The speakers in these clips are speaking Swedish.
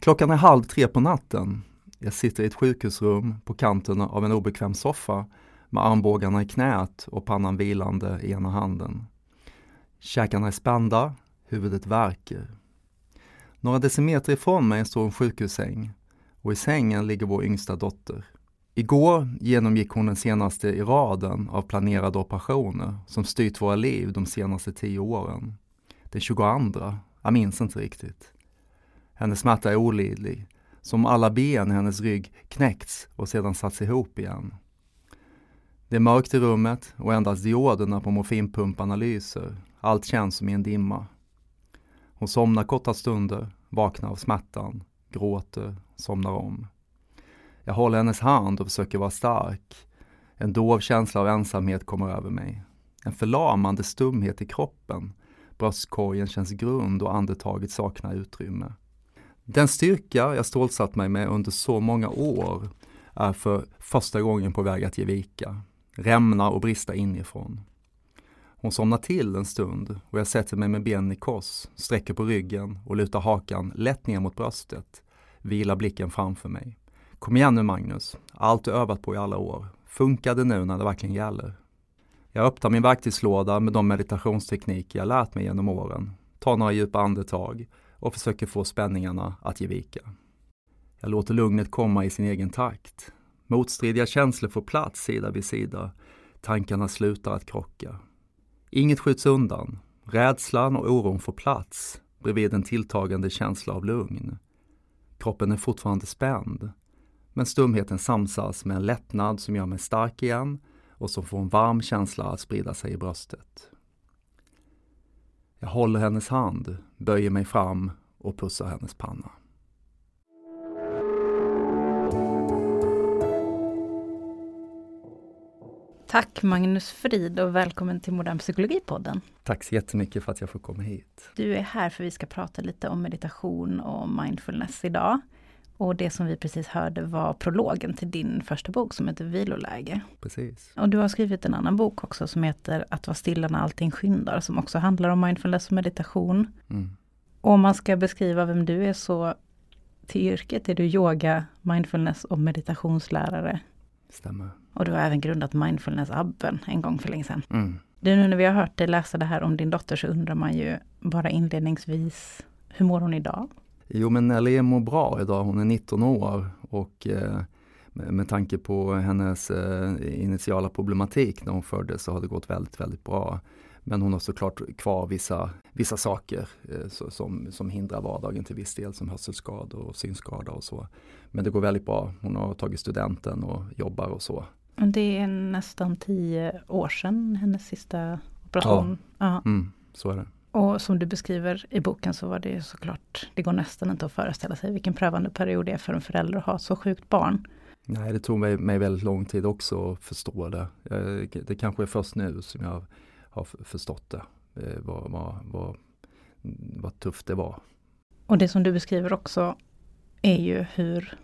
Klockan är halv tre på natten. Jag sitter i ett sjukhusrum på kanten av en obekväm soffa med armbågarna i knät och pannan vilande i ena handen. Käkarna är spända, huvudet värker. Några decimeter ifrån mig står en sjukhussäng och i sängen ligger vår yngsta dotter. Igår genomgick hon den senaste i raden av planerade operationer som styrt våra liv de senaste tio åren. Den 22, jag minns inte riktigt. Hennes smärta är olidlig, som alla ben i hennes rygg knäckts och sedan satts ihop igen. Det är mörkt i rummet och endast dioderna på morfinpumparna lyser. Allt känns som i en dimma. Hon somnar korta stunder, vaknar av smärtan, gråter, somnar om. Jag håller hennes hand och försöker vara stark. En dov känsla av ensamhet kommer över mig. En förlamande stumhet i kroppen. Bröstkorgen känns grund och andetaget saknar utrymme. Den styrka jag stålsatt mig med under så många år är för första gången på väg att ge vika, rämna och brista inifrån. Hon somnar till en stund och jag sätter mig med benen i kors, sträcker på ryggen och lutar hakan lätt ner mot bröstet, vilar blicken framför mig. Kom igen nu Magnus, allt du övat på i alla år. Funkar det nu när det verkligen gäller? Jag öppnar min verktygslåda med de meditationstekniker jag lärt mig genom åren, tar några djupa andetag och försöker få spänningarna att ge vika. Jag låter lugnet komma i sin egen takt. Motstridiga känslor får plats sida vid sida. Tankarna slutar att krocka. Inget skjuts undan. Rädslan och oron får plats bredvid en tilltagande känsla av lugn. Kroppen är fortfarande spänd, men stumheten samsas med en lättnad som gör mig stark igen och som får en varm känsla att sprida sig i bröstet. Jag håller hennes hand, böjer mig fram och pussar hennes panna. Tack Magnus Frid och välkommen till Modern Psykologipodden. Tack så jättemycket för att jag får komma hit. Du är här för vi ska prata lite om meditation och mindfulness idag. Och det som vi precis hörde var prologen till din första bok som heter Viloläge. Precis. Och du har skrivit en annan bok också som heter Att vara stilla när allting skyndar, som också handlar om mindfulness och meditation. Mm. Och om man ska beskriva vem du är så till yrket är du yoga, mindfulness och meditationslärare. Stämmer. Och du har även grundat mindfulness-abben en gång för länge sedan. Mm. Du, nu när vi har hört dig läsa det här om din dotter så undrar man ju bara inledningsvis, hur mår hon idag? Jo men Nelly mår bra idag, hon är 19 år och eh, med tanke på hennes eh, initiala problematik när hon föddes så har det gått väldigt, väldigt bra. Men hon har såklart kvar vissa, vissa saker eh, så, som, som hindrar vardagen till viss del som hörselskador och synskada och så. Men det går väldigt bra. Hon har tagit studenten och jobbar och så. Det är nästan tio år sedan hennes sista operation. Ja, ja. Mm, så är det. Och som du beskriver i boken så var det såklart, det går nästan inte att föreställa sig vilken prövande period det är för en förälder att ha så sjukt barn. Nej, det tog mig, mig väldigt lång tid också att förstå det. Det kanske är först nu som jag har förstått det, eh, vad, vad, vad, vad tufft det var. Och det som du beskriver också är ju hur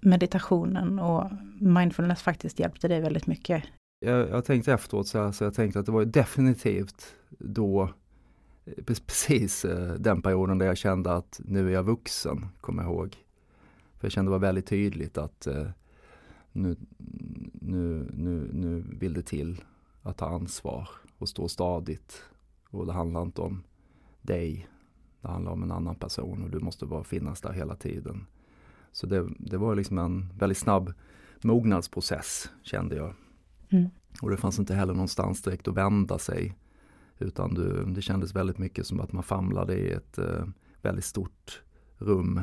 meditationen och mindfulness faktiskt hjälpte dig väldigt mycket. Jag, jag tänkte efteråt så, här, så jag tänkte att det var definitivt då precis eh, den perioden där jag kände att nu är jag vuxen, kommer jag ihåg. För jag kände det var väldigt tydligt att eh, nu, nu, nu, nu vill det till att ta ansvar och stå stadigt. Och det handlar inte om dig, det handlar om en annan person och du måste bara finnas där hela tiden. Så det, det var liksom en väldigt snabb mognadsprocess kände jag. Mm. Och det fanns inte heller någonstans direkt att vända sig utan du, det kändes väldigt mycket som att man famlade i ett eh, väldigt stort rum.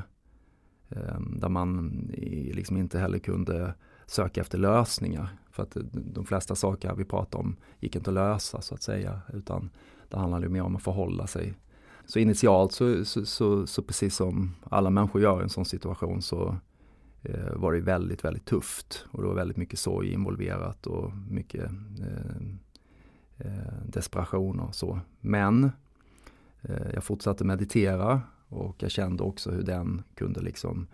Eh, där man liksom inte heller kunde söka efter lösningar. För att eh, de flesta saker vi pratade om gick inte att lösa så att säga. Utan det handlade mer om att förhålla sig. Så initialt så, så, så, så precis som alla människor gör i en sån situation så eh, var det väldigt, väldigt tufft. Och det var väldigt mycket sorg involverat och mycket eh, Eh, desperation och så. Men eh, jag fortsatte meditera och jag kände också hur den kunde liksom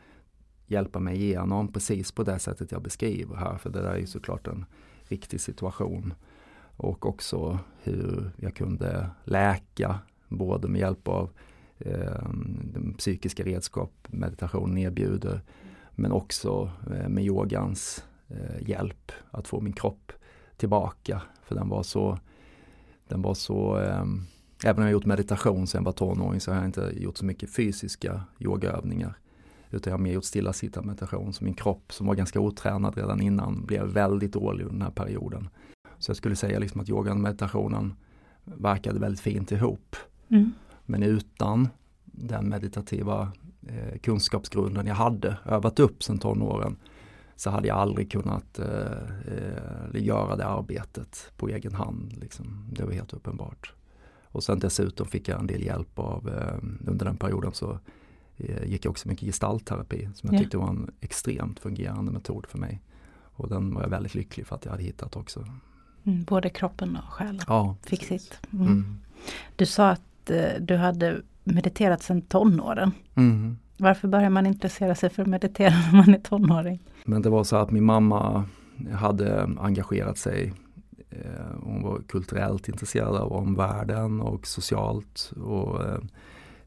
hjälpa mig igenom precis på det sättet jag beskriver här. För det där är ju såklart en riktig situation. Och också hur jag kunde läka både med hjälp av eh, den psykiska redskap meditationen erbjuder. Men också eh, med yogans eh, hjälp att få min kropp tillbaka. För den var så, den var så eh, Även om jag gjort meditation sen jag var tonåring så har jag inte gjort så mycket fysiska yogaövningar. Utan jag har mer gjort stillasittande meditation. Så min kropp som var ganska otränad redan innan blev väldigt dålig under den här perioden. Så jag skulle säga liksom att yogan och meditationen verkade väldigt fint ihop. Mm. Men utan den meditativa eh, kunskapsgrunden jag hade övat upp sedan tonåren så hade jag aldrig kunnat eh, eh, göra det arbetet på egen hand. Liksom. Det var helt uppenbart. Och sen dessutom fick jag en del hjälp av, eh, under den perioden så eh, gick jag också mycket gestaltterapi som jag ja. tyckte var en extremt fungerande metod för mig. Och den var jag väldigt lycklig för att jag hade hittat också. Mm, både kroppen och själen ja, fick sitt. Mm. Mm. Du sa att eh, du hade mediterat sedan tonåren. Mm. Varför börjar man intressera sig för att meditera när man är tonåring? Men det var så att min mamma hade engagerat sig eh, hon var kulturellt intresserad av omvärlden och socialt. Och, eh,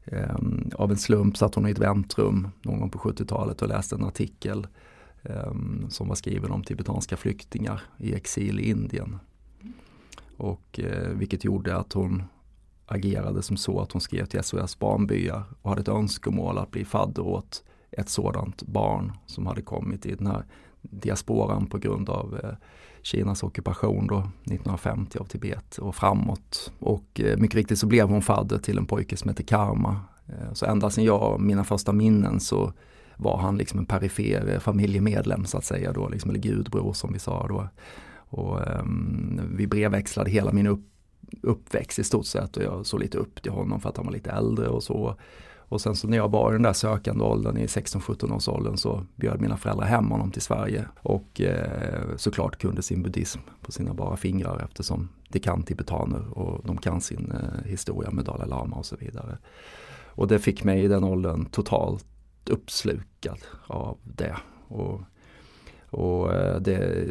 eh, av en slump satt hon i ett väntrum någon gång på 70-talet och läste en artikel som var skriven om tibetanska flyktingar i exil i Indien. Och, vilket gjorde att hon agerade som så att hon skrev till SOS Barnbyar och hade ett önskemål att bli fadder åt ett sådant barn som hade kommit i den här diasporan på grund av eh, Kinas ockupation då 1950 av Tibet och framåt. Och eh, mycket riktigt så blev hon fadder till en pojke som heter Karma. Eh, så ända sedan jag, mina första minnen så var han liksom en perifer eh, familjemedlem så att säga då, liksom, eller gudbror som vi sa då. Och um, vi brevväxlade hela min upp, uppväxt i stort sett och jag såg lite upp till honom för att han var lite äldre och så. Och sen så när jag var i den där sökande åldern i 16-17 års åldern så bjöd mina föräldrar hem honom till Sverige och eh, såklart kunde sin buddhism på sina bara fingrar eftersom de kan tibetaner och de kan sin eh, historia med Dalai Lama och så vidare. Och det fick mig i den åldern totalt uppslukad av det. Och, och eh, det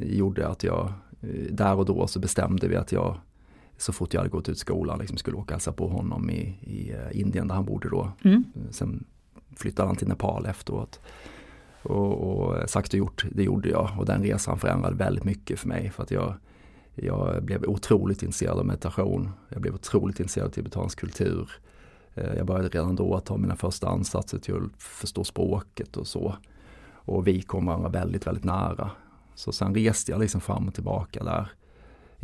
gjorde att jag, eh, där och då så bestämde vi att jag så fort jag hade gått ut skolan liksom skulle åka och hälsa på honom i, i eh, Indien där han bodde då. Mm. Sen flyttade han till Nepal efteråt. Och, och sagt och gjort, det gjorde jag och den resan förändrade väldigt mycket för mig för att jag, jag blev otroligt intresserad av meditation. Jag blev otroligt intresserad av tibetansk kultur. Eh, jag började redan då att ta mina första ansatser till att förstå språket och så. Och vi kom varandra väldigt, väldigt nära. Så sen reste jag liksom fram och tillbaka där.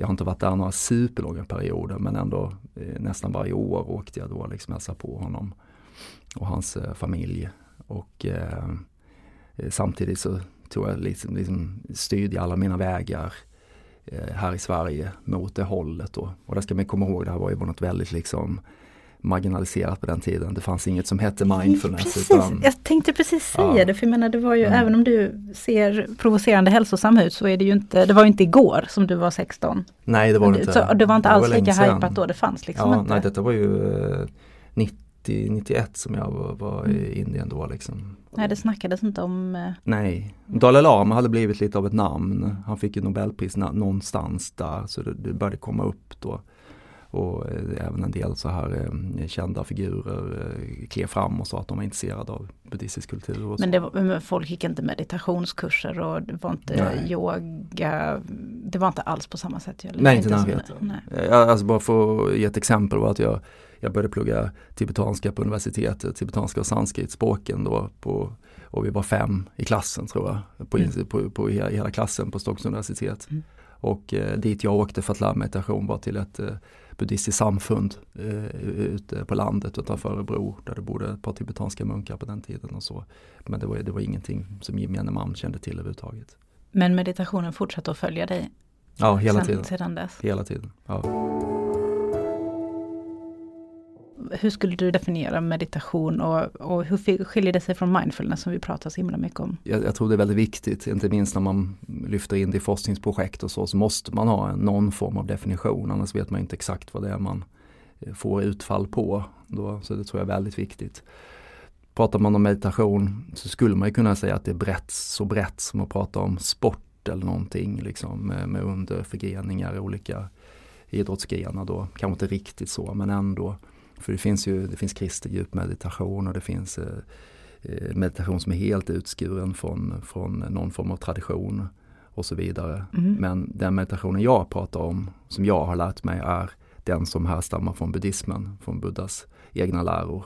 Jag har inte varit där några superlånga perioder men ändå eh, nästan varje år åkte jag då liksom hälsa på honom och hans eh, familj. Och eh, eh samtidigt så tog jag liksom, liksom styrde alla mina vägar eh, här i Sverige mot det hållet. Då. Och det ska man komma ihåg, det här var ju något väldigt liksom marginaliserat på den tiden. Det fanns inget som hette mindfulness. Precis, utan, jag tänkte precis säga ja. det, för jag menar det var ju, mm. även om du ser provocerande hälsosam ut så är det ju inte, det var inte igår som du var 16. Nej det var det inte. Så, det var inte det alls lika hypat då, det fanns liksom ja, inte. Nej detta var ju eh, 90, 91 som jag var, var mm. i Indien då liksom. Nej det snackades inte om eh... Nej, Dalai Lama hade blivit lite av ett namn. Han fick ju Nobelpris någonstans där så det, det började komma upp då och eh, även en del så här eh, kända figurer eh, klev fram och sa att de var intresserade av buddhistisk kultur. Men, det var, men folk gick inte meditationskurser och det var inte Nej. yoga, det var inte alls på samma sätt? Eller? Nej, inte närheten. Alltså bara för att ge ett exempel var att jag, jag började plugga tibetanska på universitetet, tibetanska och sanskritspråken då på och vi var fem i klassen tror jag, på, mm. på, på hela, hela, klassen på Stockholms universitet. Mm. Och eh, dit jag åkte för att lära meditation var till ett eh, buddhistiskt samfund eh, ute på landet utanför Örebro där det bodde ett par tibetanska munkar på den tiden och så. Men det var, det var ingenting som gemene man kände till överhuvudtaget. Men meditationen fortsatte att följa dig? Ja, hela sen, tiden. Sedan dess? Hela tiden, ja hur skulle du definiera meditation och, och hur skiljer det sig från mindfulness som vi pratar så himla mycket om? Jag, jag, tror det är väldigt viktigt, inte minst när man lyfter in det i forskningsprojekt och så, så måste man ha någon form av definition, annars vet man inte exakt vad det är man eh, får utfall på. Då, så det tror jag är väldigt viktigt. Pratar man om meditation så skulle man kunna säga att det är brett, så brett som att prata om sport eller någonting liksom, med, med underförgreningar i olika idrottsgrenar då. Kanske inte riktigt så men ändå. För det finns ju det finns kristen djupmeditation och det finns eh, eh, meditation som är helt utskuren från, från någon form av tradition och så vidare. Mm. Men den meditationen jag pratar om, som jag har lärt mig, är den som härstammar från buddhismen, från Buddhas egna läror.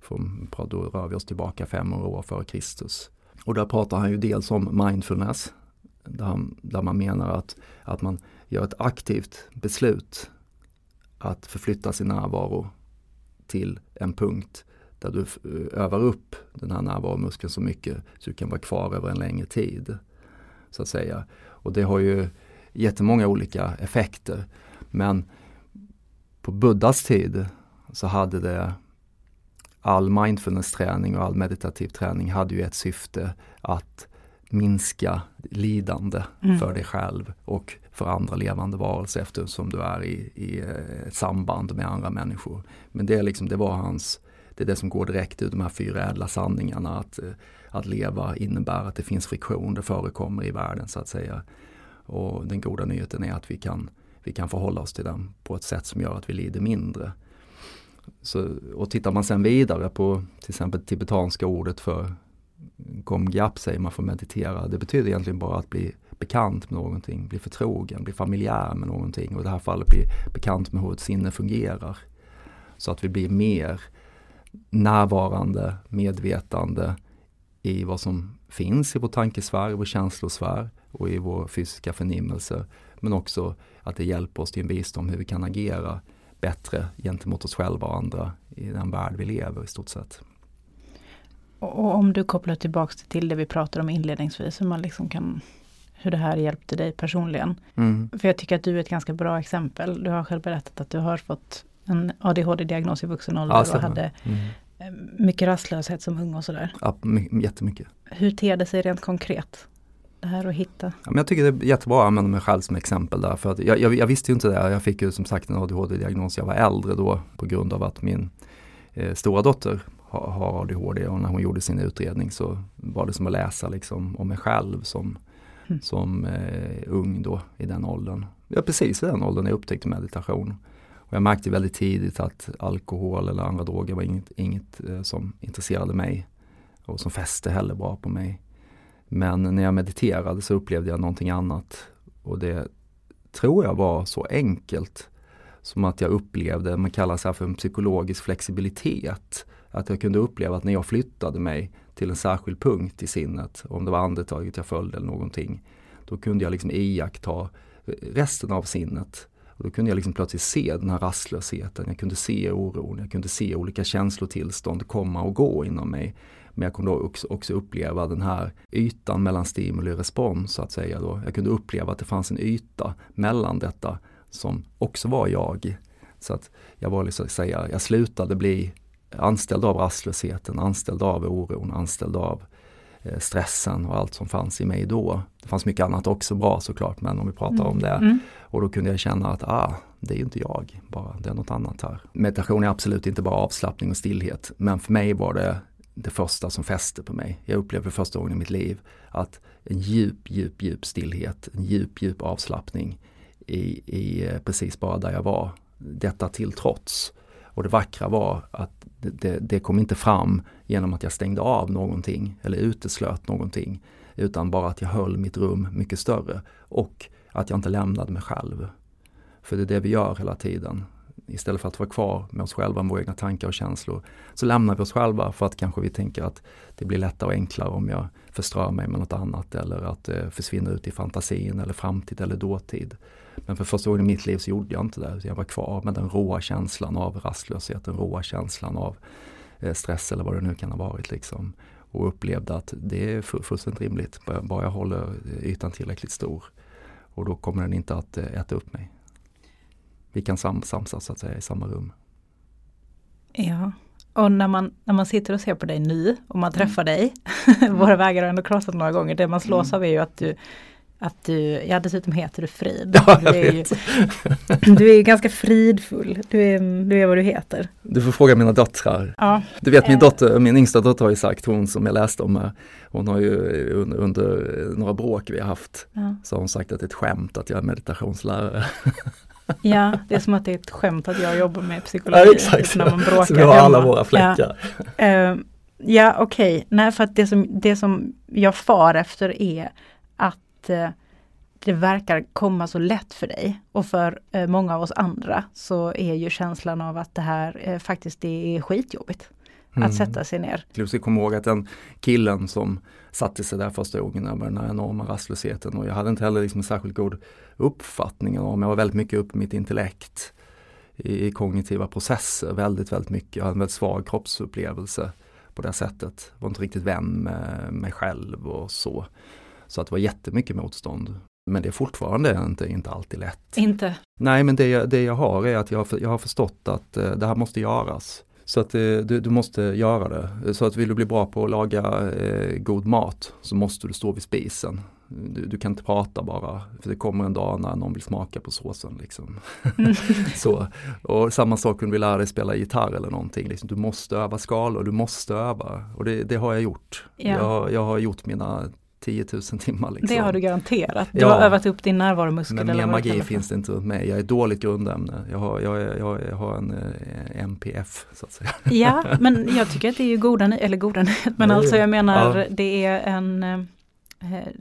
Från, då rör vi oss tillbaka 500 år före Kristus. Och där pratar han ju dels om mindfulness, där, han, där man menar att, att man gör ett aktivt beslut att förflytta sin närvaro till en punkt där du övar upp den här närvaromuskeln så mycket så du kan vara kvar över en längre tid. Så att säga. Och det har ju jättemånga olika effekter. Men på Buddhas tid så hade det all mindfulness-träning och all meditativ träning hade ju ett syfte att minska lidande mm. för dig själv och för andra levande varelser eftersom du är i, i eh, ett samband med andra människor. Men det, är liksom, det var hans, det är det som går direkt ur de här fyra ädla sanningarna. Att, eh, att leva innebär att det finns friktion, det förekommer i världen så att säga. Och den goda nyheten är att vi kan, vi kan förhålla oss till den på ett sätt som gör att vi lider mindre. Så, och tittar man sen vidare på till exempel tibetanska ordet för Gomgyap säger man för meditera. Det betyder egentligen bara att bli bekant med någonting, bli förtrogen, bli familjär med någonting och i det här fallet bli bekant med hur ett sinne fungerar. Så att vi blir mer närvarande, medvetande i vad som finns i vår tankesfär, i vår känslosfär och i vår fysiska förnimmelse. Men också att det hjälper oss till en visdom hur vi kan agera bättre gentemot oss själva och andra i den värld vi lever i stort sett. Och om du kopplar tillbaks till det vi pratade om inledningsvis, hur man liksom kan hur det här hjälpte dig personligen. Mm. För jag tycker att du är ett ganska bra exempel. Du har själv berättat att du har fått en ADHD-diagnos i vuxen ålder ja, och hade mm. Eh, mycket rastlöshet som ung och sådär. Ja, jättemycket. Hur ter det sig rent konkret? Det här att hitta? Ja, men jag tycker det är jättebra att använda mig själv som exempel där. För att jag, jag, jag visste ju inte det. Jag fick ju som sagt en ADHD-diagnos. Jag var äldre då på grund av att min eh, stora dotter har, har ADHD och när hon gjorde sin utredning så var det som att läsa liksom om mig själv som, mm. som eh, ung då i den åldern. Ja precis i den åldern jag upptäckte meditation. Och jag märkte väldigt tidigt att alkohol eller andra droger var inget, inget eh, som intresserade mig och som fäste heller bra på mig. Men när jag mediterade så upplevde jag någonting annat och det tror jag var så enkelt som att jag upplevde, man kallar det för en psykologisk flexibilitet. Att jag kunde uppleva att när jag flyttade mig till en särskild punkt i sinnet, om det var andetaget jag följde eller någonting, då kunde jag liksom iaktta resten av sinnet. Och då kunde jag liksom plötsligt se den här rastlösheten, jag kunde se oron, jag kunde se olika känslotillstånd komma och gå inom mig. Men jag kunde också, också uppleva den här ytan mellan stimuli och respons så att säga. Då. Jag kunde uppleva att det fanns en yta mellan detta som också var jag. Så att jag var liksom, säga, jag slutade bli anställd av rastlösheten, anställd av oron, anställd av eh, stressen och allt som fanns i mig då. Det fanns mycket annat också bra såklart, men om vi pratar mm. om det. Mm. Och då kunde jag känna att ah, det är ju inte jag, bara det är något annat här. Meditation är absolut inte bara avslappning och stillhet, men för mig var det det första som fäste på mig. Jag upplevde för första gången i mitt liv att en djup, djup, djup stillhet, en djup, djup avslappning i, i eh, precis bara där jag var. Detta till trots. Och det vackra var att det, det, det, kom inte fram genom att jag stängde av någonting eller uteslöt någonting. Utan bara att jag höll mitt rum mycket större och att jag inte lämnade mig själv. För det är det vi gör hela tiden. Istället för att vara kvar med oss själva, med våra egna tankar och känslor, så lämnar vi oss själva för att kanske vi tänker att det blir lättare och enklare om jag förströr mig med något annat eller att eh, det försvinner ut i fantasin eller framtid eller dåtid. Men för första gången i mitt liv så gjorde jag inte det. Jag var kvar med den råa känslan av rastlöshet, den råa känslan av eh, stress eller vad det nu kan ha varit. Liksom. Och upplevde att det är fullständigt rimligt, bara jag håller eh, ytan tillräckligt stor. Och då kommer den inte att eh, äta upp mig. Vi kan samsas så att säga i samma rum. Ja, och när man, när man sitter och ser på dig nu och man träffar mm. dig, våra vägar har ändå krossat några gånger, det man slås mm. av är ju att du att du, ja dessutom heter du Frid. Ja, du, är ju, du är ganska fridfull, du är, du är vad du heter. Du får fråga mina döttrar. Ja. Du vet min dotter, min yngsta dotter har ju sagt, hon som jag läste om, hon har ju under, under några bråk vi har haft, ja. så har hon sagt att det är ett skämt att jag är meditationslärare. Ja, det är som att det är ett skämt att jag jobbar med psykologi. Ja, exakt. När man bråkar Så vi har hemma. alla våra fläckar. Ja, uh, ja okej. Okay. Nej, för att det som, det som jag far efter är att uh, det verkar komma så lätt för dig. Och för uh, många av oss andra så är ju känslan av att det här faktiskt det är skitjobbigt. Mm. Att sätta sig ner. Ska komma ihåg att den killen som satte sig där första gången med den här enorma rastlösheten och jag hade inte heller liksom en särskilt god uppfattning om, jag var väldigt mycket uppe i mitt intellekt i, i kognitiva processer, väldigt, väldigt mycket. Jag hade en väldigt svag kroppsupplevelse på det sättet. Jag var inte riktigt vän med mig själv och så. Så att det var jättemycket motstånd. Men det är fortfarande inte, inte alltid lätt. Inte? Nej, men det jag, det jag har är att jag, jag har förstått att eh, det här måste göras. Så att eh, du, du, måste göra det. Så att vill du bli bra på att laga eh, god mat så måste du stå vid spisen. Du, du, kan inte prata bara, för det kommer en dag när någon vill smaka på såsen. Liksom. Mm. så, och samma sak om du vill lära dig spela gitarr eller någonting. Liksom. Du måste öva skalor, du måste öva. Och det, det har jag gjort. Ja. Jag, jag har gjort mina 10 000 timmar. Liksom. Det har du garanterat. Du ja. har övat upp din närvaromuskel. Men mer magi finns det inte runt mig. Jag är dåligt grundämne. Jag har, jag, jag, jag har en eh, MPF så att säga. Ja, men jag tycker att det är ju goda, eller goda men alltså jag menar ja. det är en Eh,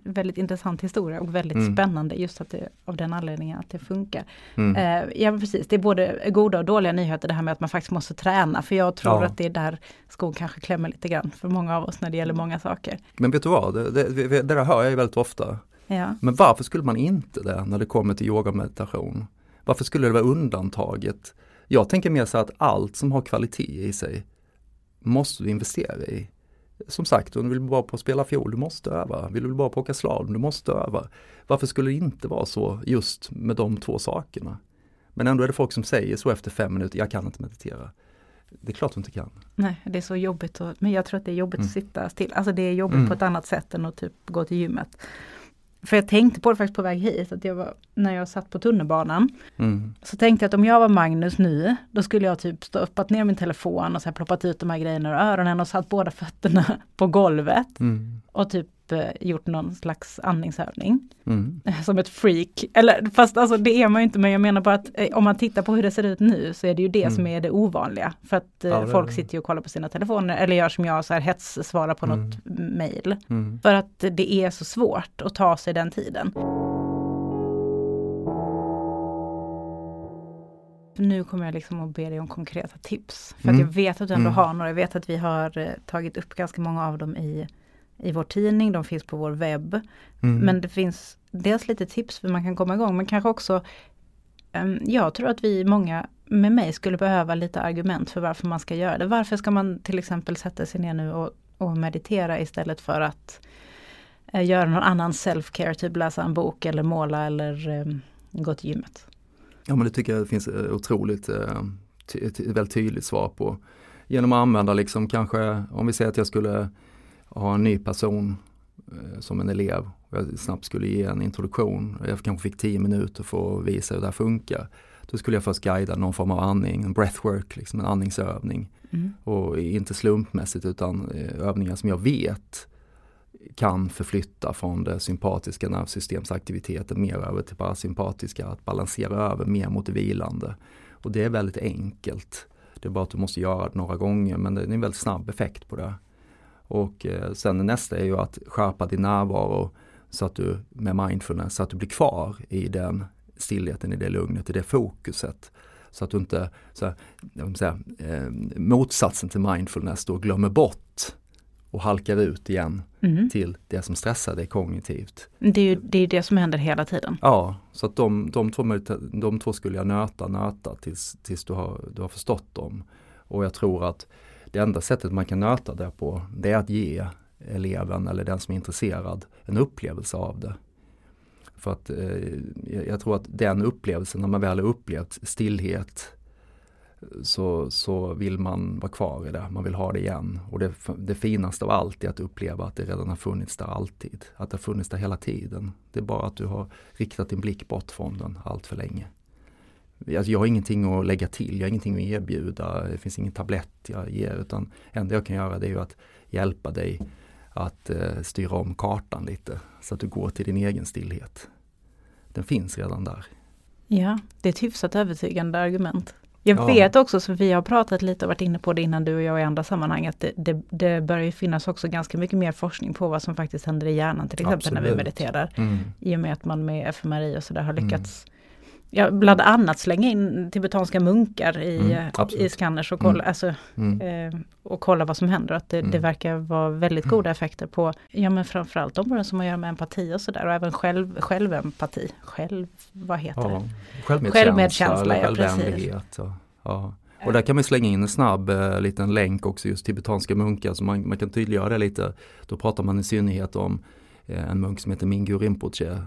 väldigt intressant historia och väldigt mm. spännande just att det, av den anledningen att det funkar. Mm. Eh, ja precis, det är både goda och dåliga nyheter det här med att man faktiskt måste träna för jag tror ja. att det är där skon kanske klämmer lite grann för många av oss när det gäller många saker. Men vet du vad, det, det, det där hör jag ju väldigt ofta. Ja. Men varför skulle man inte det när det kommer till yoga och meditation? Varför skulle det vara undantaget? Jag tänker mer så att allt som har kvalitet i sig måste du investera i som sagt, om du vill bli bra på att spela fiol, du måste öva. Vill du bli bra på att åka slalom, du måste öva. Varför skulle det inte vara så just med de två sakerna? Men ändå är det folk som säger så efter fem minuter, jag kan inte meditera. Det är klart du inte kan. Nej, det är så jobbigt. Att, men jag tror att det är jobbigt mm. att sitta still. Alltså det är jobbigt mm. på ett annat sätt än att typ gå till gymmet. För jag tänkte på det faktiskt på väg hit, att jag var, när jag satt på tunnelbanan. Mm. Så tänkte jag att om jag var Magnus nu, då skulle jag typ stoppat ner min telefon och så här ploppat ut de här grejerna ur öronen och satt båda fötterna på golvet. Mm. Och typ gjort någon slags andningsövning. Mm. Som ett freak. Eller fast alltså det är man ju inte men jag menar bara att eh, om man tittar på hur det ser ut nu så är det ju det mm. som är det ovanliga. För att eh, ja, folk sitter ju och kollar på sina telefoner eller gör som jag, så här hets svarar på mm. något mail. Mm. För att det är så svårt att ta sig den tiden. Nu kommer jag liksom att be dig om konkreta tips. För att mm. jag vet att du ändå mm. har några. Jag vet att vi har eh, tagit upp ganska många av dem i i vår tidning, de finns på vår webb. Mm. Men det finns dels lite tips för man kan komma igång men kanske också Jag tror att vi många med mig skulle behöva lite argument för varför man ska göra det. Varför ska man till exempel sätta sig ner nu och, och meditera istället för att uh, göra någon annan self-care, typ läsa en bok eller måla eller gå till gymmet. Ja men det tycker jag det finns uh, otroligt ty väldigt tydligt svar på. Genom att använda liksom kanske, om vi säger att jag skulle ha en ny person eh, som en elev och jag snabbt skulle ge en introduktion. Jag kanske fick tio minuter för att visa hur det här funkar. Då skulle jag först guida någon form av andning, en breathwork, liksom en andningsövning. Mm. Och inte slumpmässigt utan eh, övningar som jag vet kan förflytta från det sympatiska nervsystemsaktiviteten mer över till parasympatiska, att balansera över mer mot det vilande. Och det är väldigt enkelt. Det är bara att du måste göra det några gånger men det är en väldigt snabb effekt på det. Och eh, sen nästa är ju att skärpa din närvaro så att du med mindfulness, så att du blir kvar i den stillheten, i det lugnet, i det fokuset. Så att du inte, så här, säga, eh, motsatsen till mindfulness då glömmer bort och halkar ut igen mm. till det som stressar dig kognitivt. Det är ju det, är det som händer hela tiden. Ja, så att de, de, två, de två skulle jag nöta, nöta tills, tills du, har, du har förstått dem. Och jag tror att det enda sättet man kan nöta det på det är att ge eleven eller den som är intresserad en upplevelse av det. För att eh, jag tror att den upplevelsen, när man väl har upplevt stillhet så, så vill man vara kvar i det, man vill ha det igen. Och det, det finaste av allt är att uppleva att det redan har funnits där alltid. Att det har funnits där hela tiden. Det är bara att du har riktat din blick bort från den allt för länge. Alltså jag har ingenting att lägga till, jag har ingenting att erbjuda, det finns ingen tablett jag ger utan det enda jag kan göra det är att hjälpa dig att eh, styra om kartan lite så att du går till din egen stillhet. Den finns redan där. Ja, det är ett hyfsat övertygande argument. Jag Ja. vet också, så vi har pratat lite och varit inne på det innan du och jag i andra sammanhang, att det, det, det börjar ju finnas också ganska mycket mer forskning på vad som faktiskt händer i hjärnan till exempel när vi Absolut. mediterar. Mm. I och med att man med fMRI och sådär har Mm. Ja, bland annat slänga in tibetanska munkar i, Mm, i scanners och kolla, Mm. alltså, Mm. eh, och kolla vad som händer. Att det, Mm. det verkar vara väldigt goda effekter på, ja men framförallt områden som har att göra med empati och sådär och även själv, självempati. Själv, vad heter Ja, det? självmedkänsla, Självmedkänsla, eller självvänlighet. Ja. och där kan man slänga in en snabb eh, liten länk också just tibetanska munkar så man, man kan tydliggöra det lite. Då pratar man i synnerhet om en munk som heter Mingyur Rinpoche. Mm.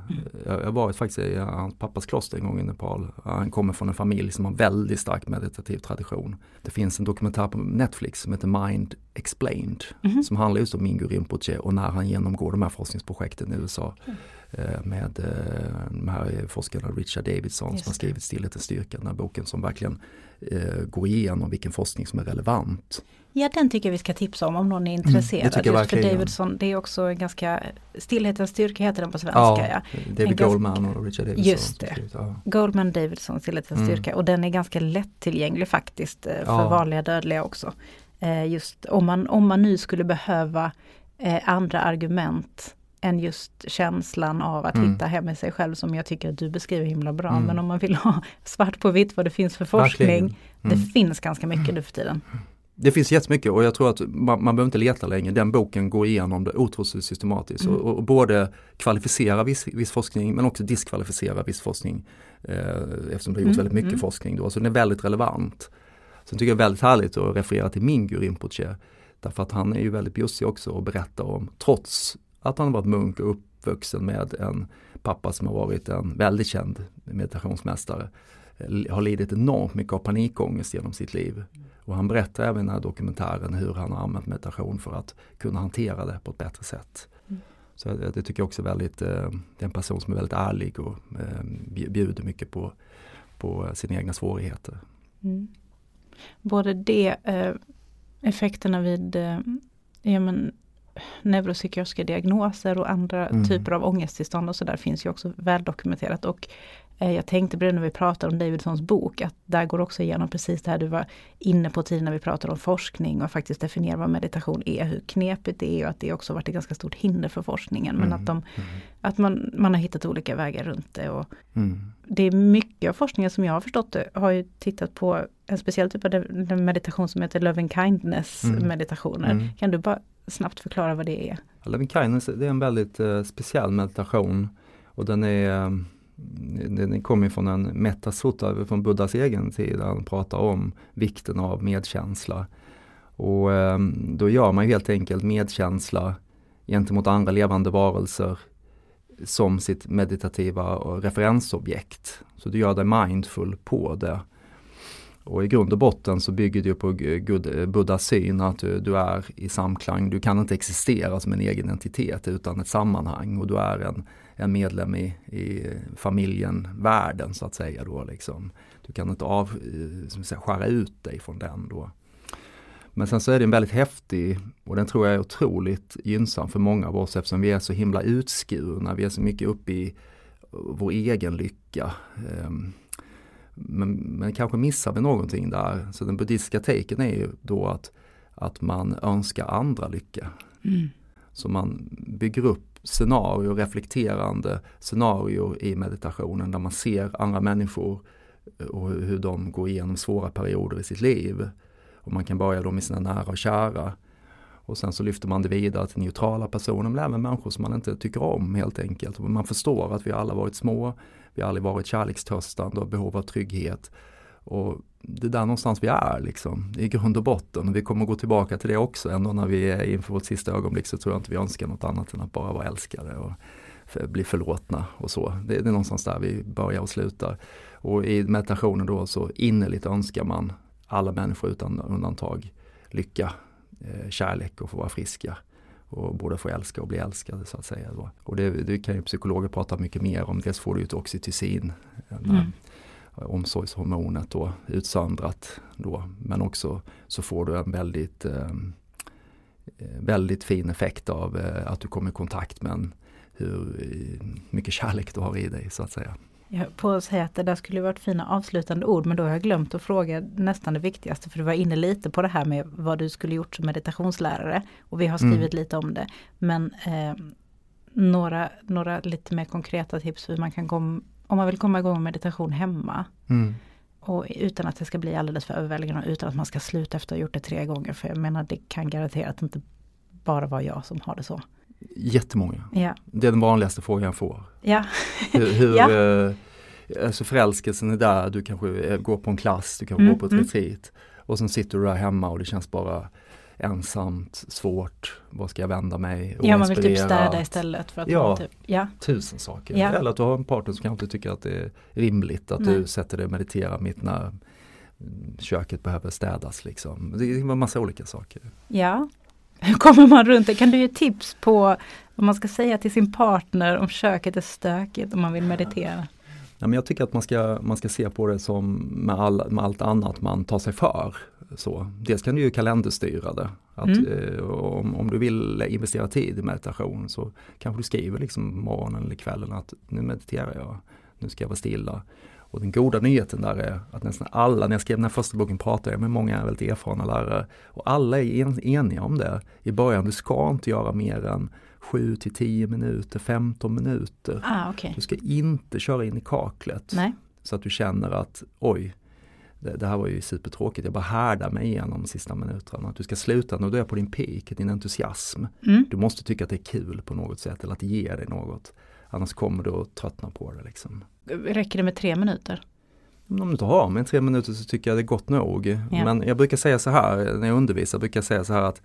Jag jag har varit faktiskt i hans pappas kloster en gång i Nepal. Han kommer från en familj som har väldigt stark meditativ tradition. Det finns en dokumentär på Netflix som heter Mind Explained Mhm. som handlar just om Mingyur Rinpoche och när han genomgår de här forskningsprojekten i USA Mm. eh, med eh, de här forskarna Richard Davidson som har skrivit Stillhetens styrka, den här boken som verkligen eh, går igenom vilken forskning som är relevant. Ja, den tycker jag vi ska tipsa om om någon är intresserad. Mm, tycker jag Just för. Davidson, det är också en ganska, Stillhetens styrka heter den på svenska. Ja. David En ganska- Goldman och Richard Davidson. Just det. Ja. Goldman Davidson, Stillhetens Mm. styrka. Och den är ganska lättillgänglig faktiskt eh, för Ja. vanliga dödliga också. Eh, just om man, om man nu skulle behöva eh, andra argument än just känslan av att Mm. hitta hem i sig själv som jag tycker att du beskriver himla bra. Mm. Men om man vill ha svart på vitt vad det finns för forskning. Verkligen. Det Mm. finns ganska mycket nu för tiden. Det finns jättemycket och jag tror att man, man behöver inte leta länge. Den boken går igenom det otroligt systematiskt Mm. och, och både kvalificera viss, viss forskning men också diskvalificera viss forskning. Eh, eftersom det har gjorts Mm, väldigt mycket mm. forskning då, så den är väldigt relevant. Sen tycker jag det är väldigt härligt att referera till Mingyur Rinpoche. Därför att han är ju väldigt bjussig också och berättar om, trots att han har varit munk och uppvuxen med en pappa som har varit en väldigt känd meditationsmästare, eh, har lidit enormt mycket av panikångest genom sitt liv. Och han berättar även i den här dokumentären hur han har använt meditation för att kunna hantera det på ett bättre sätt. Mm. Så det, det tycker jag också är väldigt, eh, det är en person som är väldigt ärlig och eh, bj- bjuder mycket på, på sina egna svårigheter. Mm. Både det, effekterna vid ja, men, neuropsykiatriska diagnoser och andra Mm. typer av ångesttillstånd och sådär finns ju också väldokumenterat. Och eh, jag tänkte på det när vi pratade om Davidsons bok, att där går också igenom precis det här du var inne på tidigare när vi pratade om forskning och faktiskt definiera vad meditation är, hur knepigt det är och att det också varit ett ganska stort hinder för forskningen. Men Mm. att, de, Mm. att man, man har hittat olika vägar runt det. Och, Mm. det är mycket av forskningen som jag har förstått det, har ju tittat på en speciell typ av meditation som heter loving kindness Mm. meditationer. Mm. Kan du bara snabbt förklara vad det är? Loving kindness det är en väldigt eh, speciell meditation och den är eh, den kommer från en metasutta från Buddhas egen tid där han pratar om vikten av medkänsla. Och eh, då gör man helt enkelt medkänsla gentemot andra levande varelser som sitt meditativa eh, referensobjekt. Så du gör dig mindful på det. Och i grund och botten så bygger det ju på eh, Buddhas syn att du, du är i samklang. Du kan inte existera som en egen entitet utan ett sammanhang och du är en, en medlem i, i familjen, världen så att säga. Då, liksom. Du kan inte av, eh, som säga, skära ut dig från den då. Men sen så är den väldigt häftig och den tror jag är otroligt gynnsam för många av oss eftersom vi är så himla utskurna. Vi är så mycket uppe i eh, vår egen lycka. Ehm, men, men kanske missar vi någonting där. Så den buddhistiska taken är ju då att, att man önskar andra lycka. Så man bygger upp scenarier, reflekterande scenarier i meditationen där man ser andra människor och hur de går igenom svåra perioder i sitt liv. Och man kan börja då med sina nära och kära. Och sen så lyfter man det vidare till neutrala personer, men även människor som man inte tycker om helt enkelt. Man förstår att vi alla varit små, vi har aldrig varit kärlekstörstande och behov av trygghet. Och det är där någonstans vi är liksom, i grund och botten. Och vi kommer gå tillbaka till det också, ändå när vi är inför vårt sista ögonblick så tror jag inte vi önskar något annat än att bara vara älskade och för, bli förlåtna och så. Det, det är någonstans där vi börjar och slutar. Och i meditationen då så innerligt önskar man alla människor utan undantag lycka, eh, kärlek och få vara friska och både få älska och bli älskade så att säga. Och det, det kan ju psykologer prata mycket mer om. Dels får du ett oxytocin, mm. omsorgshormonet då, utsöndrat då. Men också så får du en väldigt, eh, väldigt fin effekt av eh, att du kommer i kontakt med en, hur mycket kärlek du har i dig så att säga. Jag på att säga att det där skulle varit fina avslutande ord men då har jag glömt att fråga nästan det viktigaste för du var inne lite på det här med vad du skulle gjort som meditationslärare och vi har skrivit mm. lite om det. Men eh, några, några lite mer konkreta tips hur man kan komma, om man vill komma igång med meditation hemma. Mm. Och utan att det ska bli alldeles för överväldigande utan att man ska sluta efter att ha gjort det tre gånger. För jag menar det kan garantera att det inte bara var jag som har det så. Jättemånga. Ja. Det är den vanligaste frågan jag får. Ja. hur, hur ja. Eh, alltså förälskelsen är där, du kanske går på en klass, du kanske mm, går på ett mm. retreat. Och sen sitter du där hemma och det känns bara ensamt, svårt, vad ska jag vända mig? Ja man vill typ städa istället för att ja, typ, ja, tusen saker. Ja. Eller att du har en partner som kanske inte tycker att det är rimligt att Nej. du sätter dig och mediterar mitt när köket behöver städas liksom. Det är en massa olika saker. Ja, hur kommer man runt det? Kan du ge tips på vad man ska säga till sin partner om köket är stökigt om man vill meditera? Ja, men jag tycker att man ska, man ska se på det som med, all, med allt annat man tar sig för. Så, dels kan du ju kalenderstyra det. Att, mm. eh, om, om du vill investera tid i meditation så kanske du skriver liksom morgonen eller kvällen att nu mediterar jag, nu ska jag vara stilla. Och den goda nyheten där är att nästan alla, när jag skrev den här första boken pratade jag med många väldigt erfarna lärare och alla är en, eniga om det. I början, du ska inte göra mer än 7 till 10 minuter, 15 minuter. Ah, okay. Du ska inte köra in i kaklet. Nej. Så att du känner att oj, det, det, här var ju supertråkigt, jag bara härdar mig igenom de sista minuterna. Att du ska sluta när du är på din peak, din entusiasm. Mm. Du måste tycka att det är kul på något sätt eller att det ger dig något. Annars kommer du att tröttna på det. Liksom. Räcker det med tre minuter? Om du inte har med tre minuter så tycker jag det är gott nog. Ja. Men jag brukar säga så här när jag undervisar, brukar jag säga så här att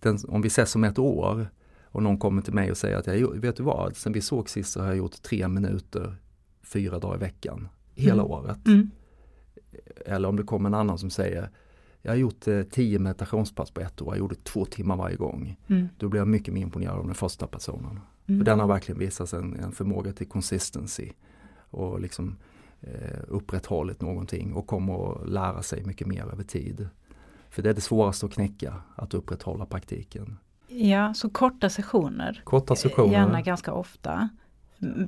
den, om vi ses om ett år och någon kommer till mig och säger att jag, vet du vad, sen vi såg sist så har jag gjort tre minuter fyra dagar i veckan, hela mm. året. Mm. Eller om det kommer en annan som säger jag har gjort eh, tio meditationspass på ett år, jag gjorde två timmar varje gång. Mm. Då blir jag mycket mer imponerad av den första personen. Mm. För den har verkligen visat en, en förmåga till consistency och liksom eh, upprätthållit någonting och kommer att lära sig mycket mer över tid. För det är det svåraste att knäcka, att upprätthålla praktiken. Ja, så korta sessioner. Korta sessioner. Gärna ganska ofta.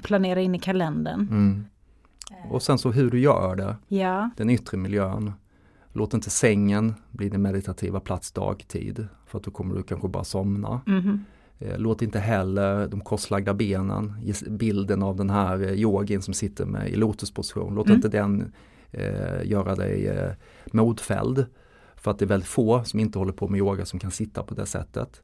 Planera in i kalendern. Mm. Och sen så hur du gör det. Ja. Den yttre miljön. Låt inte sängen bli din meditativa plats dagtid. För att då kommer du kanske bara somna. Mm. Låt inte heller de korslagda benen, bilden av den här eh, yogin som sitter med i lotusposition, låt mm. inte den eh, göra dig eh, modfälld. För att det är väldigt få som inte håller på med yoga som kan sitta på det sättet.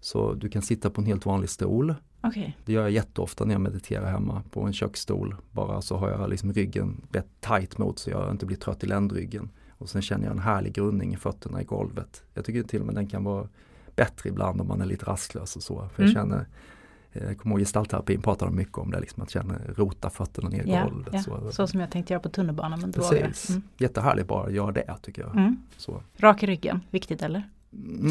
Så du kan sitta på en helt vanlig stol. Okay. Det gör jag jätteofta när jag mediterar hemma på en köksstol. Bara så har jag liksom ryggen rätt tight mot så jag inte blir trött i ländryggen. Och sen känner jag en härlig grundning i fötterna i golvet. Jag tycker till och med den kan vara bättre ibland om man är lite rastlös och så. För mm. jag känner eh, jag kommer ihåg gestaltterapin pratade mycket om det, liksom att känna rota fötterna ner i ja, golvet. Ja. Så. så som jag tänkte göra på tunnelbanan. Men Precis, mm. jättehärligt bara att göra det tycker jag. Mm. Så. Rak i ryggen, viktigt eller?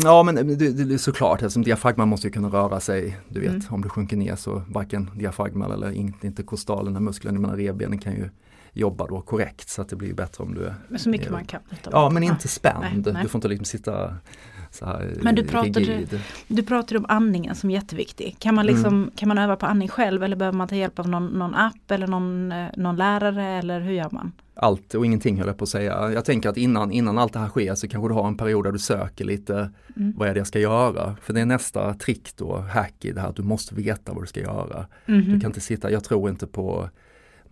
Ja men det, det, såklart, eftersom diafragman måste ju kunna röra sig. Du vet, mm. om du sjunker ner så varken diafragman eller inte, inte kostalen, musklerna, mina revbenen kan ju jobba då korrekt så att det blir bättre om du är Men så mycket man kan. Ja men inte spänd, nej, nej. du får inte liksom sitta här Men du pratade, du pratade om andningen som jätteviktig. Kan man, liksom, mm. kan man öva på andning själv eller behöver man ta hjälp av någon, någon app eller någon, eh, någon lärare eller hur gör man? allt och ingenting höll jag på att säga. Jag tänker att innan, innan allt det här sker så kanske du har en period där du söker lite mm. vad är det jag ska göra? För det är nästa trick då, hack i det här att du måste veta vad du ska göra. Mm. Du kan inte sitta, jag tror inte på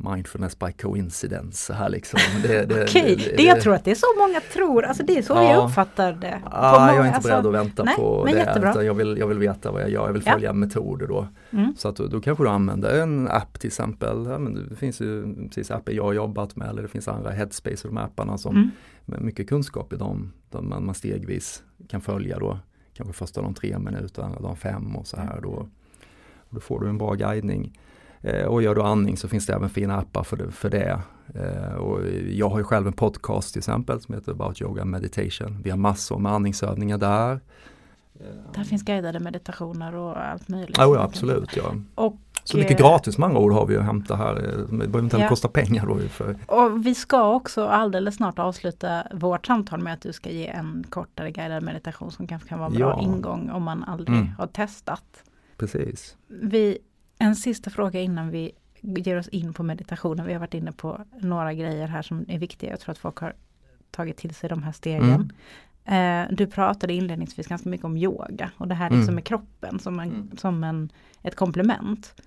mindfulness by coincidence här liksom. Det, det, Okej, det, det, jag tror att det är så många tror, alltså det är så ja, jag uppfattar det. Ja, många, jag är inte alltså, beredd att vänta nej, på det. Utan jag, vill, jag vill veta vad jag gör, jag vill följa ja. metoder då. Mm. Så att då, då kanske du använder en app till exempel. Ja, men det finns ju precis appar jag har jobbat med eller det finns andra Headspace och de apparna som mm. med mycket kunskap i dem. De man, man stegvis kan följa då. Kanske första de tre minuter, andra de fem och så här då. Och då får du en bra guidning. Eh, och gör du andning så finns det även fina appar för det. För det. Eh, och jag har ju själv en podcast till exempel som heter About Yoga Meditation. Vi har massor med andningsövningar där. Där finns guidade meditationer och allt möjligt. Ja, ja absolut. Ja. Och, så mycket eh, gratis med andra ord har vi att hämta här. Det behöver inte ja. kosta pengar då. För. Och vi ska också alldeles snart avsluta vårt samtal med att du ska ge en kortare guidad meditation som kanske kan vara en bra ja. ingång om man aldrig mm. har testat. Precis. Vi en sista fråga innan vi ger oss in på meditationen. Vi har varit inne på några grejer här som är viktiga. Jag tror att folk har tagit till sig de här stegen. Mm. Eh, du pratade inledningsvis ganska mycket om yoga och det här liksom mm. med kroppen som, en, mm. som en, ett komplement.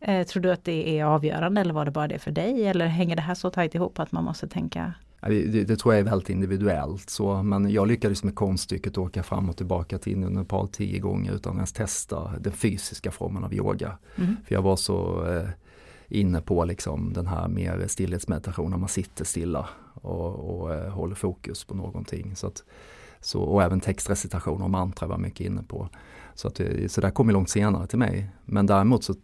Eh, tror du att det är avgörande eller var det bara det för dig? Eller hänger det här så tajt ihop att man måste tänka det, det, tror jag är väldigt individuellt. Så, men jag lyckades med konststycket åka fram och tillbaka till Indien och Nepal tio gånger utan att ens testa den fysiska formen av yoga. Mm. För jag var så eh, inne på liksom den här mer stillhetsmeditationen, man sitter stilla och, och eh, håller fokus på någonting. Så att, så, och även textrecitation och mantra var mycket inne på. Så, att, så det kom ju långt senare till mig. Men däremot så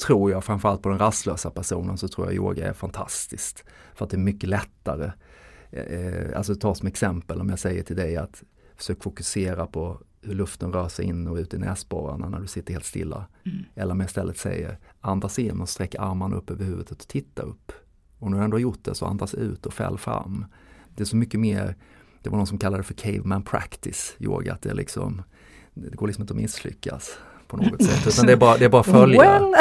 tror jag framförallt på den rastlösa personen så tror jag yoga är fantastiskt. För att det är mycket lättare. Eh, alltså ta som exempel om jag säger till dig att försök fokusera på hur luften rör sig in och ut i näsborrarna när du sitter helt stilla. Mm. Eller om jag istället säger andas in och sträck armarna upp över huvudet och titta upp. Och när du ändå har gjort det så andas ut och fäll fram. Det är så mycket mer, det var någon som kallade det för caveman practice, yoga, att det, liksom, det går liksom inte att misslyckas på något sätt. Utan det är bara, det är bara följa. Well.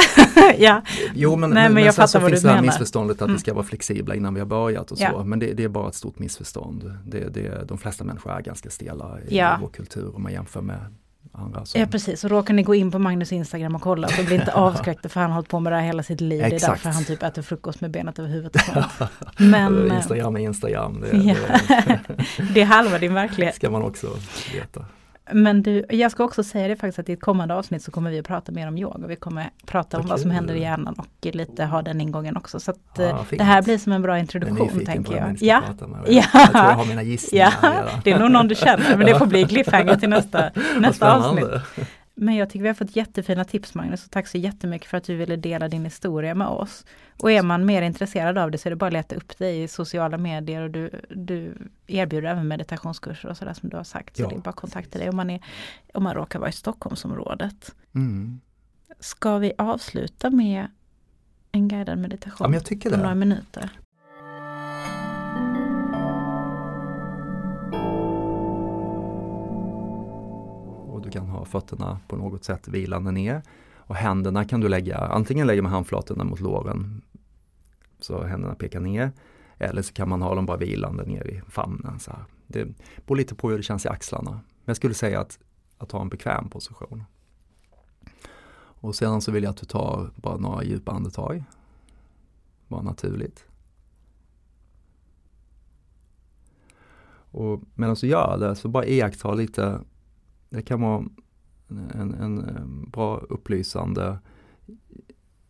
ja. Jo men, Nej, men, men, men sen så finns det här missförståndet att mm. vi ska vara flexibla innan vi har börjat och så. Ja. Men det, det, är bara ett stort missförstånd. Det, det, de flesta människor är ganska stela i ja. vår kultur om man jämför med andra. Som... Ja precis, och råkar ni gå in på Magnus Instagram och kolla så blir inte avskräckta för han har hållit på med det här hela sitt liv. Exakt. Det är därför han typ äter frukost med benet över huvudet. Men, Instagram är Instagram. Det, det, det är halva din verklighet. ska man också veta. Men du, jag ska också säga det faktiskt att i ett kommande avsnitt så kommer vi att prata mer om yoga. Vi kommer prata om okay. vad som händer i hjärnan och lite ha den ingången också. Så att, ja, det här blir som en bra introduktion tänker jag. Ja. ja. Jag tror jag har mina gissningar. Ja. Det är nog någon du känner men det får bli cliffhanger till nästa, nästa avsnitt. Men jag tycker vi har fått jättefina tips Magnus och tack så jättemycket för att du ville dela din historia med oss. Och är man mer intresserad av det så är det bara att leta upp dig i sociala medier och du, du erbjuder även meditationskurser och sådär som du har sagt. Så ja. det är bara att kontakta dig om man, är, om man råkar vara i Stockholmsområdet. Mm. Ska vi avsluta med en guidad meditation ja, på det. några minuter? Du kan ha fötterna på något sätt vilande ner. Och händerna kan du lägga, antingen lägger man handflatorna mot låren så händerna pekar ner. Eller så kan man ha dem bara vilande ner i famnen. Så här. Det beror lite på hur det känns i axlarna. Men jag skulle säga att, att ha en bekväm position. Och sedan så vill jag att du tar bara några djupa andetag. Bara naturligt. Och medan du gör det så bara iaktta lite det kan vara en, en bra upplysande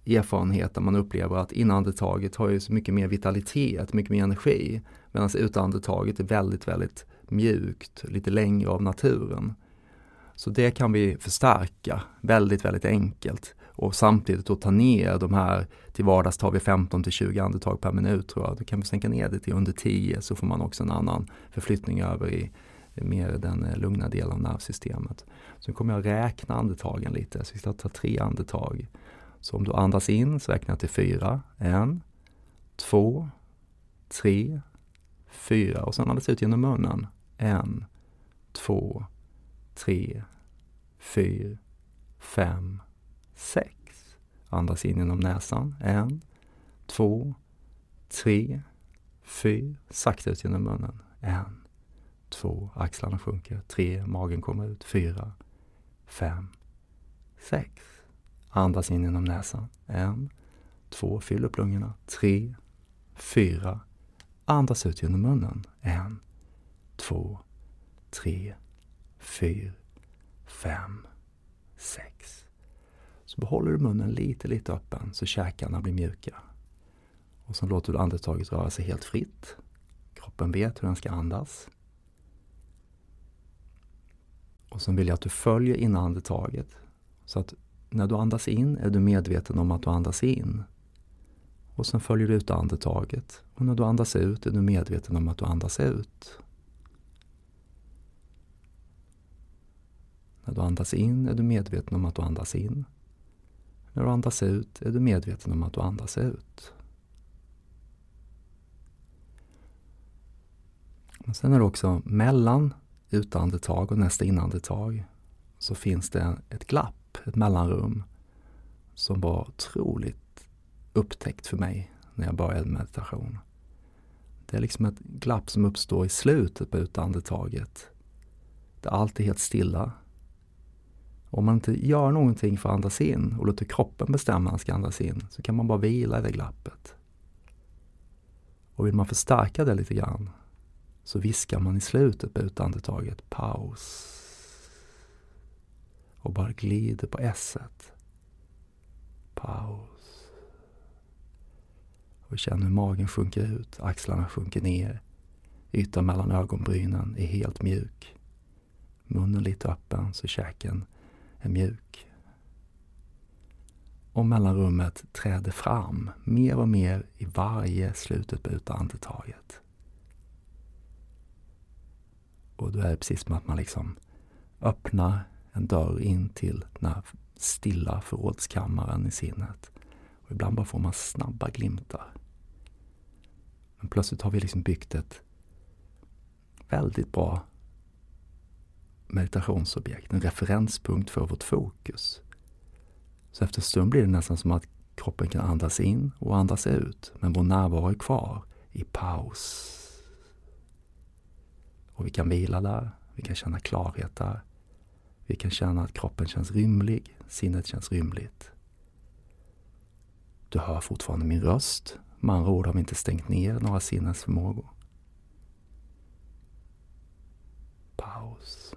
erfarenhet där man upplever att inandetaget har ju så mycket mer vitalitet, mycket mer energi. Medan utandetaget är väldigt, väldigt mjukt, lite längre av naturen. Så det kan vi förstärka väldigt, väldigt enkelt och samtidigt då ta ner de här, till vardags tar vi 15 till 20 andetag per minut tror jag. Då kan vi sänka ner det till under 10 så får man också en annan förflyttning över i Eh, mer den eh, lugna delen av nervsystemet. Så kommer jag räkna andetagen lite, så vi ska ta tre andetag. Så om du andas in så räknar jag till fyra. En, två, tre, fyra och sen andas ut genom munnen. En, två, tre, fyra, fem, sex. Andas in genom näsan. En, två, tre, fyra. Sakta ut genom munnen. En, två, axlarna sjunker, tre, magen kommer ut, fyra, fem, sex. Andas in genom näsan. En, två, fyll upp lungorna. Tre, fyra. Andas ut genom munnen. En, två, tre, fyra, fem, sex. Så behåller du munnen lite, lite öppen så käkarna blir mjuka. Och så låter du andetaget röra sig helt fritt. Kroppen vet hur den ska andas. Och sen vill jag att du följer inandetaget. Så att när du andas in är du medveten om att du andas in. Och sen följer du ut andetaget. Och när du andas ut är du medveten om att du andas ut. När du andas in är du medveten om att du andas in. När du andas ut är du medveten om att du andas ut. Men sen är det också mellan utandetag och nästa inandetag så finns det ett glapp, ett mellanrum. som var otroligt upptäckt för mig när jag började meditation. Det är liksom ett glapp som uppstår i slutet på utandetaget. allt är helt stilla. Om man inte gör någonting för att andas in och låter kroppen bestämma att man ska andas in så kan man bara vila i det glappet. Och vill man förstärka det lite grann så viskar man i slutet på utandetaget paus. Och bara glider på s -et. Paus. Och känner hur magen sjunker ut, axlarna sjunker ner. Ytan mellan ögonbrynen är helt mjuk. Munnen lite öppen så käken är mjuk. Och mellanrummet träder fram mer och mer i varje slutet på andetaget. Och då är det precis som att man liksom öppnar en dörr in till den här stilla förrådskammaren i sinnet. Och ibland bara får man snabba glimtar. Men plötsligt har vi liksom byggt ett väldigt bra meditationsobjekt, en referenspunkt för vårt fokus. Så efter en stund blir det nästan som att kroppen kan andas in och andas ut, men vår närvaro är kvar i paus. Och vi kan vila där, vi kan känna klarhet där. Vi kan känna att kroppen känns rymlig, sinnet känns rymligt. Du hör fortfarande min röst, med andra ord har vi inte stängt ner några sinnesförmågor. Paus.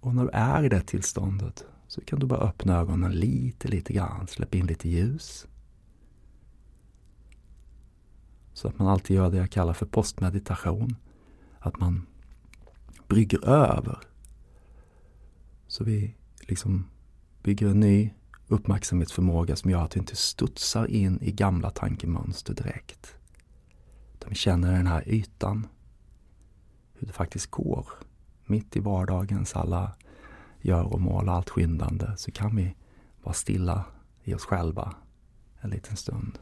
Och när du är i det tillståndet så kan du bara öppna ögonen lite, lite grann. Släpp in lite ljus. Så att man alltid gör det jag kallar för postmeditation. Att man brygger över. Så vi liksom bygger en ny uppmärksamhetsförmåga som gör att vi inte studsar in i gamla tankemönster direkt. Utan vi känner den här ytan. Hur det faktiskt går. Mitt i vardagens alla gör och mål, allt skyndande, så kan vi vara stilla i oss själva en liten stund.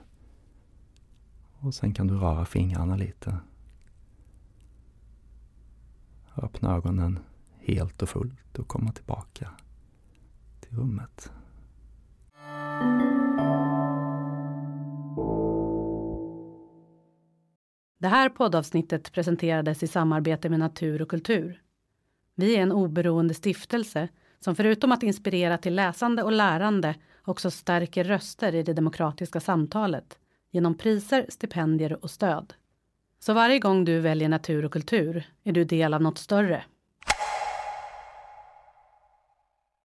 Och sen kan du röra fingrarna lite. Öppna ögonen helt och fullt och komma tillbaka till rummet. Det här poddavsnittet presenterades i samarbete med Natur och kultur. Vi är en oberoende stiftelse som förutom att inspirera till läsande och lärande också stärker röster i det demokratiska samtalet genom priser, stipendier och stöd. Så varje gång du väljer natur och kultur är du del av något större